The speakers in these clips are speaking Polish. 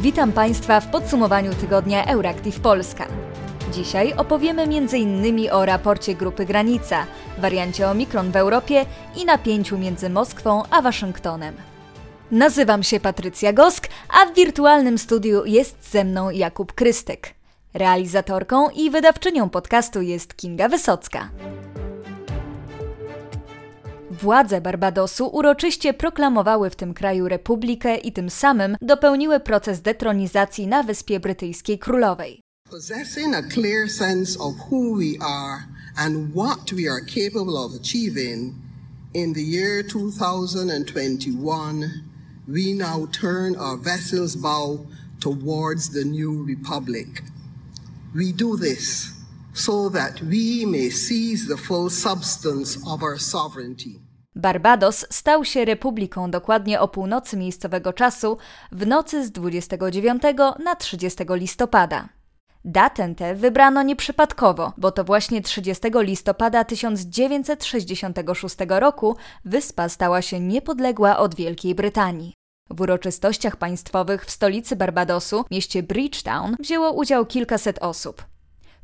Witam Państwa w podsumowaniu tygodnia Euractiv Polska. Dzisiaj opowiemy m.in. o raporcie Grupy Granica, wariancie Omikron w Europie i napięciu między Moskwą a Waszyngtonem. Nazywam się Patrycja Gosk, a w wirtualnym studiu jest ze mną Jakub Krystek. Realizatorką i wydawczynią podcastu jest Kinga Wysocka. Władze Barbadosu uroczyście proklamowały w tym kraju republikę i tym samym dopełniły proces detronizacji na Wyspie Brytyjskiej Królowej. Possessing a clear sense of who we are and what we are capable of achieving, in the year 2021, we now turn our vessel's bow towards the new republic. We do this so that we may seize the full substance of our sovereignty. Barbados stał się republiką dokładnie o północy miejscowego czasu w nocy z 29 na 30 listopada. Datę tę wybrano nieprzypadkowo, bo to właśnie 30 listopada 1966 roku wyspa stała się niepodległa od Wielkiej Brytanii. W uroczystościach państwowych w stolicy Barbadosu, mieście Bridgetown, wzięło udział kilkaset osób.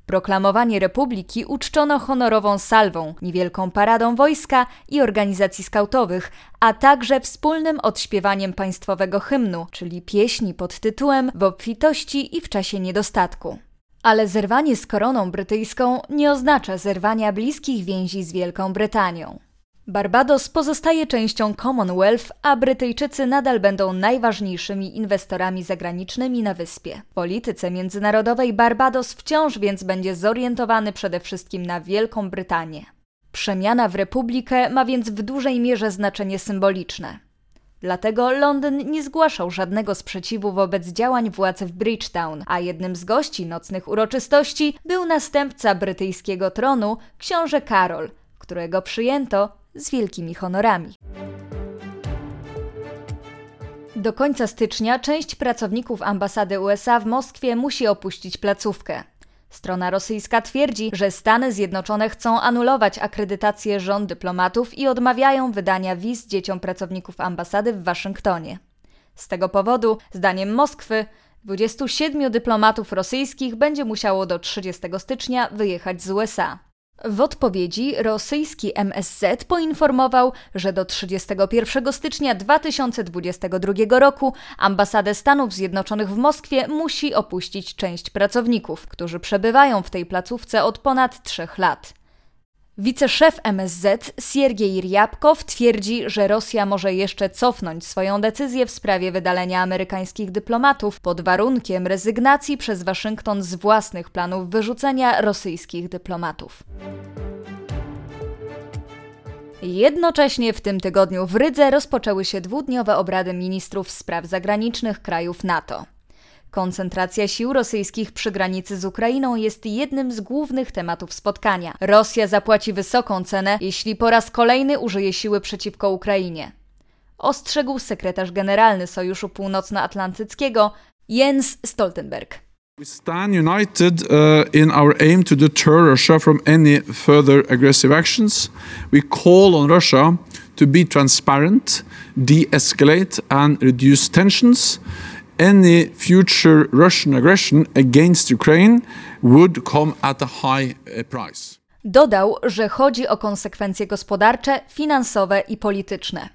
Proklamowanie republiki uczczono honorową salwą, niewielką paradą wojska i organizacji skautowych, a także wspólnym odśpiewaniem państwowego hymnu, czyli pieśni pod tytułem W obfitości i w czasie niedostatku. Ale zerwanie z koroną brytyjską nie oznacza zerwania bliskich więzi z Wielką Brytanią. Barbados pozostaje częścią Commonwealth, a Brytyjczycy nadal będą najważniejszymi inwestorami zagranicznymi na wyspie. W polityce międzynarodowej Barbados wciąż więc będzie zorientowany przede wszystkim na Wielką Brytanię. Przemiana w republikę ma więc w dużej mierze znaczenie symboliczne. Dlatego Londyn nie zgłaszał żadnego sprzeciwu wobec działań władz w Bridgetown, a jednym z gości nocnych uroczystości był następca brytyjskiego tronu, książę Karol, którego przyjęto z wielkimi honorami. Do końca stycznia część pracowników ambasady USA w Moskwie musi opuścić placówkę. Strona rosyjska twierdzi, że Stany Zjednoczone chcą anulować akredytację żon dyplomatów i odmawiają wydania wiz dzieciom pracowników ambasady w Waszyngtonie. Z tego powodu, zdaniem Moskwy, 27 dyplomatów rosyjskich będzie musiało do 30 stycznia wyjechać z USA. W odpowiedzi rosyjski MSZ poinformował, że do 31 stycznia 2022 roku ambasadę Stanów Zjednoczonych w Moskwie musi opuścić część pracowników, którzy przebywają w tej placówce od ponad trzech lat. Wiceszef MSZ Siergiej Ryabkow twierdzi, że Rosja może jeszcze cofnąć swoją decyzję w sprawie wydalenia amerykańskich dyplomatów pod warunkiem rezygnacji przez Waszyngton z własnych planów wyrzucenia rosyjskich dyplomatów. Jednocześnie w tym tygodniu w Rydze rozpoczęły się dwudniowe obrady ministrów spraw zagranicznych krajów NATO. Koncentracja sił rosyjskich przy granicy z Ukrainą jest jednym z głównych tematów spotkania. Rosja zapłaci wysoką cenę, jeśli po raz kolejny użyje siły przeciwko Ukrainie. Ostrzegł sekretarz generalny Sojuszu Północnoatlantyckiego Jens Stoltenberg. We stand united uh, in our aim to deter Russia from any further aggressive actions. We call on Russia to be transparent, de escalate, and reduce tensions any future Russian aggression against Ukraine would come at a high uh, price. Dodał, że chodzi o konsekwencje gospodarcze, finansowe i polityczne.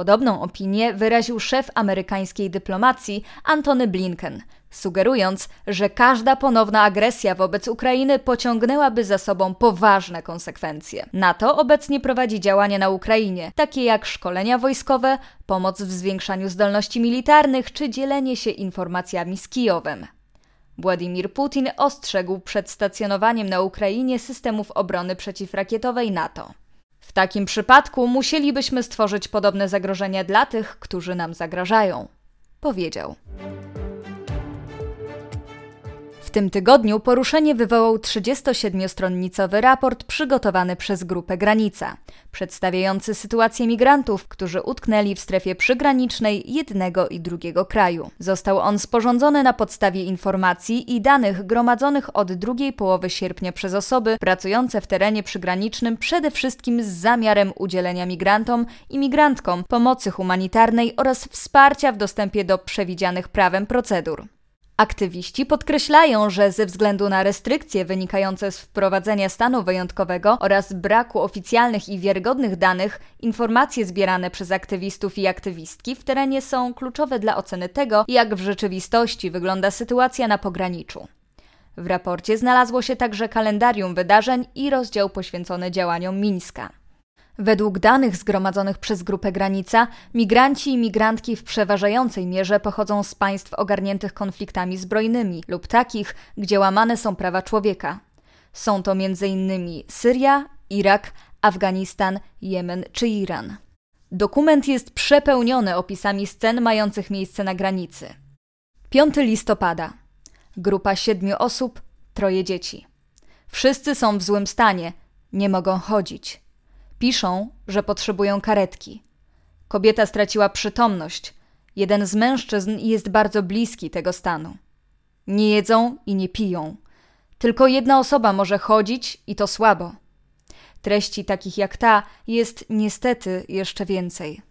Podobną opinię wyraził szef amerykańskiej dyplomacji Antony Blinken, sugerując, że każda ponowna agresja wobec Ukrainy pociągnęłaby za sobą poważne konsekwencje. NATO obecnie prowadzi działania na Ukrainie, takie jak szkolenia wojskowe, pomoc w zwiększaniu zdolności militarnych czy dzielenie się informacjami z Kijowem. Władimir Putin ostrzegł przed stacjonowaniem na Ukrainie systemów obrony przeciwrakietowej NATO. W takim przypadku musielibyśmy stworzyć podobne zagrożenia dla tych, którzy nam zagrażają, powiedział. W tym tygodniu poruszenie wywołał 37-stronnicowy raport przygotowany przez grupę Granica, przedstawiający sytuację migrantów, którzy utknęli w strefie przygranicznej jednego i drugiego kraju. Został on sporządzony na podstawie informacji i danych gromadzonych od drugiej połowy sierpnia przez osoby pracujące w terenie przygranicznym przede wszystkim z zamiarem udzielenia migrantom i migrantkom pomocy humanitarnej oraz wsparcia w dostępie do przewidzianych prawem procedur. Aktywiści podkreślają, że ze względu na restrykcje wynikające z wprowadzenia stanu wyjątkowego oraz braku oficjalnych i wiarygodnych danych, informacje zbierane przez aktywistów i aktywistki w terenie są kluczowe dla oceny tego, jak w rzeczywistości wygląda sytuacja na pograniczu. W raporcie znalazło się także kalendarium wydarzeń i rozdział poświęcony działaniom Mińska. Według danych zgromadzonych przez Grupę Granica, migranci i migrantki w przeważającej mierze pochodzą z państw ogarniętych konfliktami zbrojnymi lub takich, gdzie łamane są prawa człowieka. Są to m.in. Syria, Irak, Afganistan, Jemen czy Iran. Dokument jest przepełniony opisami scen mających miejsce na granicy. 5 listopada. Grupa siedmiu osób, troje dzieci. Wszyscy są w złym stanie, nie mogą chodzić. Piszą, że potrzebują karetki. Kobieta straciła przytomność. Jeden z mężczyzn jest bardzo bliski tego stanu. Nie jedzą i nie piją. Tylko jedna osoba może chodzić i to słabo. Treści takich jak ta jest niestety jeszcze więcej.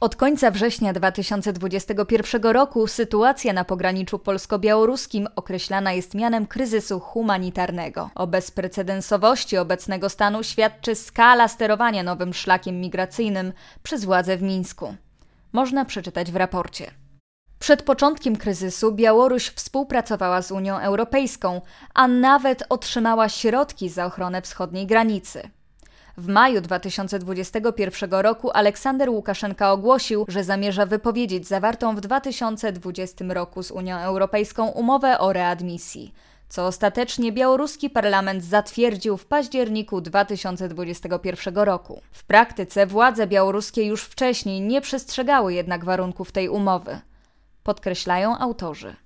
Od końca września 2021 roku sytuacja na pograniczu polsko-białoruskim określana jest mianem kryzysu humanitarnego. O bezprecedensowości obecnego stanu świadczy skala sterowania nowym szlakiem migracyjnym przez władze w Mińsku. Można przeczytać w raporcie. Przed początkiem kryzysu Białoruś współpracowała z Unią Europejską, a nawet otrzymała środki za ochronę wschodniej granicy. W maju 2021 roku Aleksander Łukaszenka ogłosił, że zamierza wypowiedzieć zawartą w 2020 roku z Unią Europejską umowę o readmisji, co ostatecznie białoruski parlament zatwierdził w październiku 2021 roku. W praktyce władze białoruskie już wcześniej nie przestrzegały jednak warunków tej umowy, podkreślają autorzy.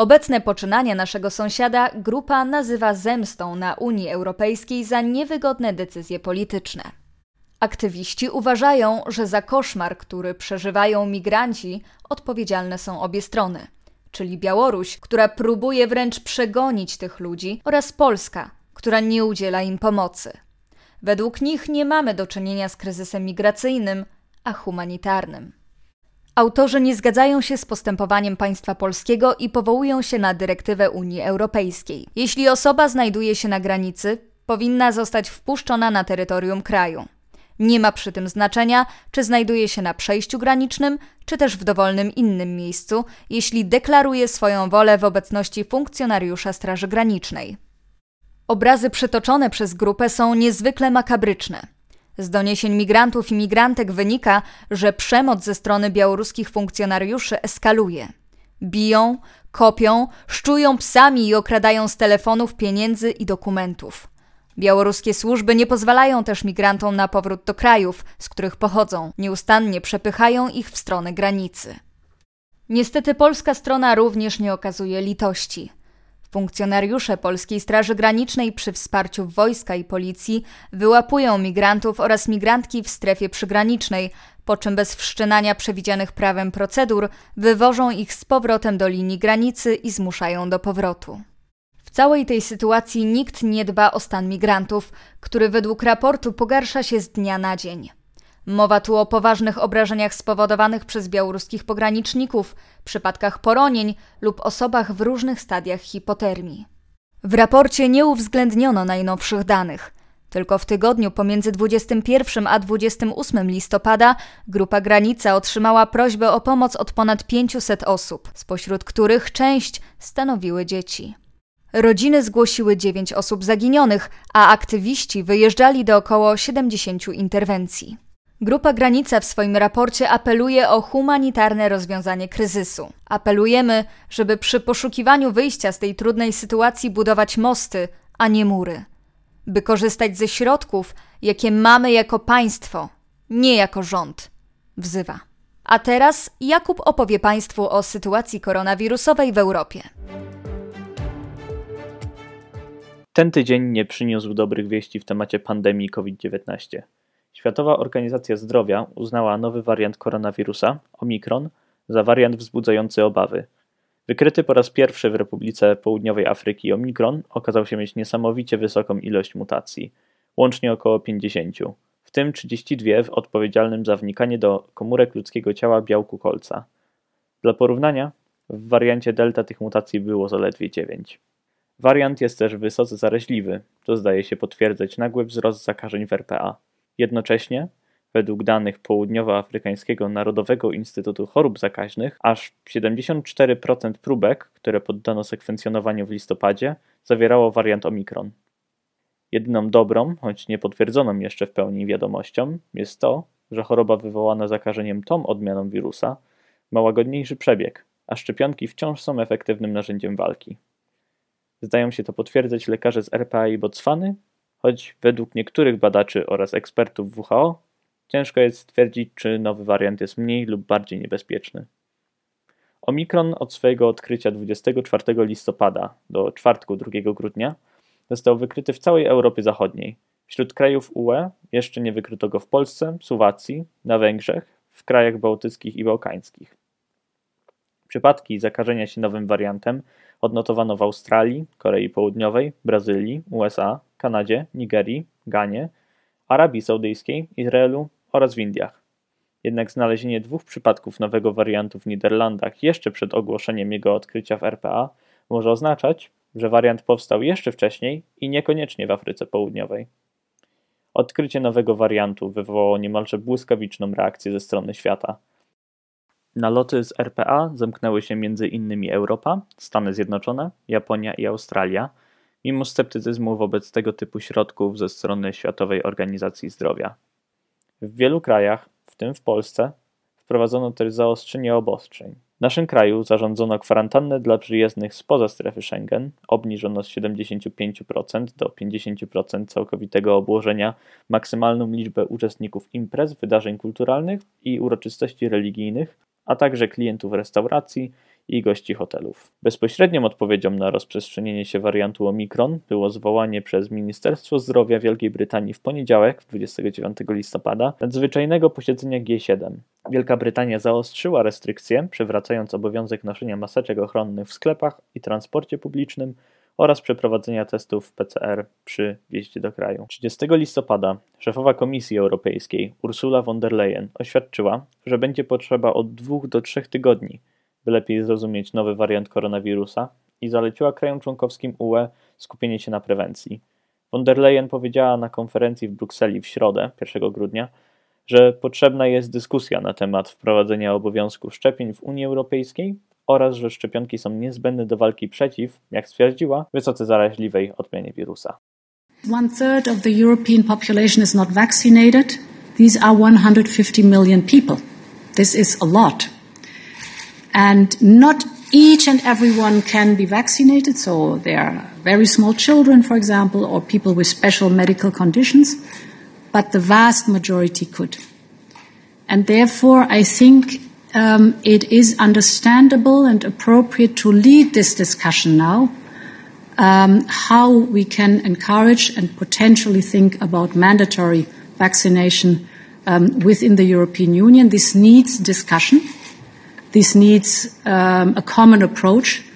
Obecne poczynania naszego sąsiada grupa nazywa zemstą na Unii Europejskiej za niewygodne decyzje polityczne. Aktywiści uważają, że za koszmar, który przeżywają migranci, odpowiedzialne są obie strony, czyli Białoruś, która próbuje wręcz przegonić tych ludzi, oraz Polska, która nie udziela im pomocy. Według nich nie mamy do czynienia z kryzysem migracyjnym, a humanitarnym. Autorzy nie zgadzają się z postępowaniem państwa polskiego i powołują się na dyrektywę Unii Europejskiej. Jeśli osoba znajduje się na granicy, powinna zostać wpuszczona na terytorium kraju. Nie ma przy tym znaczenia, czy znajduje się na przejściu granicznym, czy też w dowolnym innym miejscu, jeśli deklaruje swoją wolę w obecności funkcjonariusza Straży Granicznej. Obrazy przytoczone przez grupę są niezwykle makabryczne. Z doniesień migrantów i migrantek wynika, że przemoc ze strony białoruskich funkcjonariuszy eskaluje. Biją, kopią, szczują psami i okradają z telefonów, pieniędzy i dokumentów. Białoruskie służby nie pozwalają też migrantom na powrót do krajów, z których pochodzą, nieustannie przepychają ich w stronę granicy. Niestety polska strona również nie okazuje litości. Funkcjonariusze Polskiej Straży Granicznej przy wsparciu wojska i policji wyłapują migrantów oraz migrantki w strefie przygranicznej, po czym bez wszczynania przewidzianych prawem procedur wywożą ich z powrotem do linii granicy i zmuszają do powrotu. W całej tej sytuacji nikt nie dba o stan migrantów, który według raportu pogarsza się z dnia na dzień. Mowa tu o poważnych obrażeniach spowodowanych przez białoruskich pograniczników, przypadkach poronień lub osobach w różnych stadiach hipotermii. W raporcie nie uwzględniono najnowszych danych. Tylko w tygodniu pomiędzy 21 a 28 listopada Grupa Granica otrzymała prośbę o pomoc od ponad 500 osób, spośród których część stanowiły dzieci. Rodziny zgłosiły 9 osób zaginionych, a aktywiści wyjeżdżali do około 70 interwencji. Grupa Granica w swoim raporcie apeluje o humanitarne rozwiązanie kryzysu. Apelujemy, żeby przy poszukiwaniu wyjścia z tej trudnej sytuacji budować mosty, a nie mury. By korzystać ze środków, jakie mamy jako państwo, nie jako rząd. Wzywa. A teraz Jakub opowie Państwu o sytuacji koronawirusowej w Europie. Ten tydzień nie przyniósł dobrych wieści w temacie pandemii COVID-19. Światowa Organizacja Zdrowia uznała nowy wariant koronawirusa, Omikron, za wariant wzbudzający obawy. Wykryty po raz pierwszy w Republice Południowej Afryki Omikron okazał się mieć niesamowicie wysoką ilość mutacji, łącznie około 50, w tym 32 w odpowiedzialnym za wnikanie do komórek ludzkiego ciała białku kolca. Dla porównania, w wariancie delta tych mutacji było zaledwie 9. Wariant jest też wysoce zaraźliwy, to zdaje się potwierdzać nagły wzrost zakażeń w RPA. Jednocześnie, według danych Południowoafrykańskiego Narodowego Instytutu Chorób Zakaźnych, aż 74% próbek, które poddano sekwencjonowaniu w listopadzie, zawierało wariant Omikron. Jedyną dobrą, choć niepotwierdzoną jeszcze w pełni wiadomością, jest to, że choroba wywołana zakażeniem tą odmianą wirusa ma łagodniejszy przebieg, a szczepionki wciąż są efektywnym narzędziem walki. Zdają się to potwierdzać lekarze z RPA i Botswany, choć według niektórych badaczy oraz ekspertów WHO ciężko jest stwierdzić, czy nowy wariant jest mniej lub bardziej niebezpieczny. Omikron od swojego odkrycia 24 listopada do czwartku 2 grudnia został wykryty w całej Europie Zachodniej. Wśród krajów UE jeszcze nie wykryto go w Polsce, Słowacji, na Węgrzech, w krajach bałtyckich i bałkańskich. Przypadki zakażenia się nowym wariantem odnotowano w Australii, Korei Południowej, Brazylii, USA, Kanadzie, Nigerii, Ganie, Arabii Saudyjskiej, Izraelu oraz w Indiach. Jednak znalezienie dwóch przypadków nowego wariantu w Niderlandach jeszcze przed ogłoszeniem jego odkrycia w RPA może oznaczać, że wariant powstał jeszcze wcześniej i niekoniecznie w Afryce Południowej. Odkrycie nowego wariantu wywołało niemalże błyskawiczną reakcję ze strony świata. Na loty z RPA zamknęły się innymi Europa, Stany Zjednoczone, Japonia i Australia, mimo sceptycyzmu wobec tego typu środków ze strony Światowej Organizacji Zdrowia. W wielu krajach, w tym w Polsce, wprowadzono też zaostrzenie obostrzeń. W naszym kraju zarządzono kwarantannę dla przyjezdnych spoza strefy Schengen, obniżono z 75% do 50% całkowitego obłożenia maksymalną liczbę uczestników imprez, wydarzeń kulturalnych i uroczystości religijnych, a także klientów restauracji i gości hotelów. Bezpośrednią odpowiedzią na rozprzestrzenienie się wariantu Omikron było zwołanie przez Ministerstwo Zdrowia Wielkiej Brytanii w poniedziałek, 29 listopada, nadzwyczajnego posiedzenia G7. Wielka Brytania zaostrzyła restrykcje, przywracając obowiązek noszenia maseczek ochronnych w sklepach i transporcie publicznym oraz przeprowadzenia testów PCR przy wjeździe do kraju. 30 listopada szefowa Komisji Europejskiej Ursula von der Leyen oświadczyła, że będzie potrzeba od dwóch do trzech tygodni, by lepiej zrozumieć nowy wariant koronawirusa i zaleciła krajom członkowskim UE skupienie się na prewencji. Von der Leyen powiedziała na konferencji w Brukseli w środę, 1 grudnia, że potrzebna jest dyskusja na temat wprowadzenia obowiązku szczepień w Unii Europejskiej oraz że szczepionki są niezbędne do walki przeciw, jak stwierdziła, wysoce zaraźliwej odmianie wirusa. One third of the European population is not vaccinated. These are 150 million people. This is a lot. And not each and everyone can be vaccinated. So there are very small children, for example, or people with special medical conditions, but the vast majority could. And therefore, I think um, it is understandable and appropriate to lead this discussion now. Um, how we can encourage and potentially think about mandatory vaccination um, within the European Union. This needs discussion. This needs um, a common approach.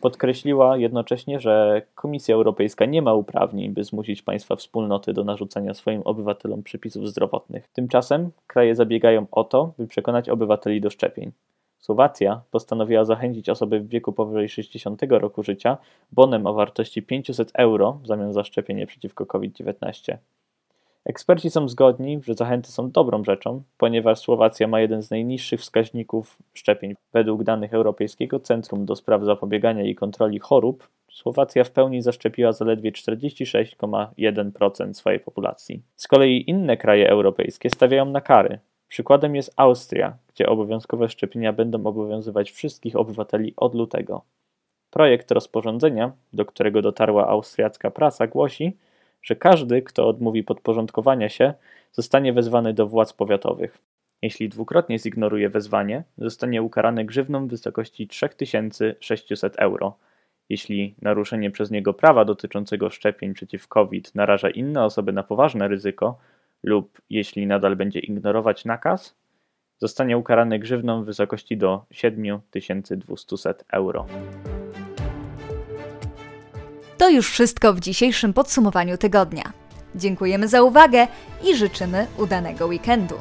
Podkreśliła jednocześnie, że Komisja Europejska nie ma uprawnień, by zmusić państwa wspólnoty do narzucania swoim obywatelom przepisów zdrowotnych. Tymczasem kraje zabiegają o to, by przekonać obywateli do szczepień. Słowacja postanowiła zachęcić osoby w wieku powyżej 60 roku życia bonem o wartości 500 euro w zamian za szczepienie przeciwko COVID-19. Eksperci są zgodni, że zachęty są dobrą rzeczą, ponieważ Słowacja ma jeden z najniższych wskaźników szczepień. Według danych Europejskiego Centrum do Spraw Zapobiegania i Kontroli Chorób, Słowacja w pełni zaszczepiła zaledwie 46,1% swojej populacji. Z kolei inne kraje europejskie stawiają na kary. Przykładem jest Austria, gdzie obowiązkowe szczepienia będą obowiązywać wszystkich obywateli od lutego. Projekt rozporządzenia, do którego dotarła austriacka prasa, głosi, że każdy, kto odmówi podporządkowania się, zostanie wezwany do władz powiatowych. Jeśli dwukrotnie zignoruje wezwanie, zostanie ukarany grzywną w wysokości 3600 euro. Jeśli naruszenie przez niego prawa dotyczącego szczepień przeciw COVID naraża inne osoby na poważne ryzyko, lub jeśli nadal będzie ignorować nakaz, zostanie ukarany grzywną w wysokości do 7200 euro. To już wszystko w dzisiejszym podsumowaniu tygodnia. Dziękujemy za uwagę i życzymy udanego weekendu.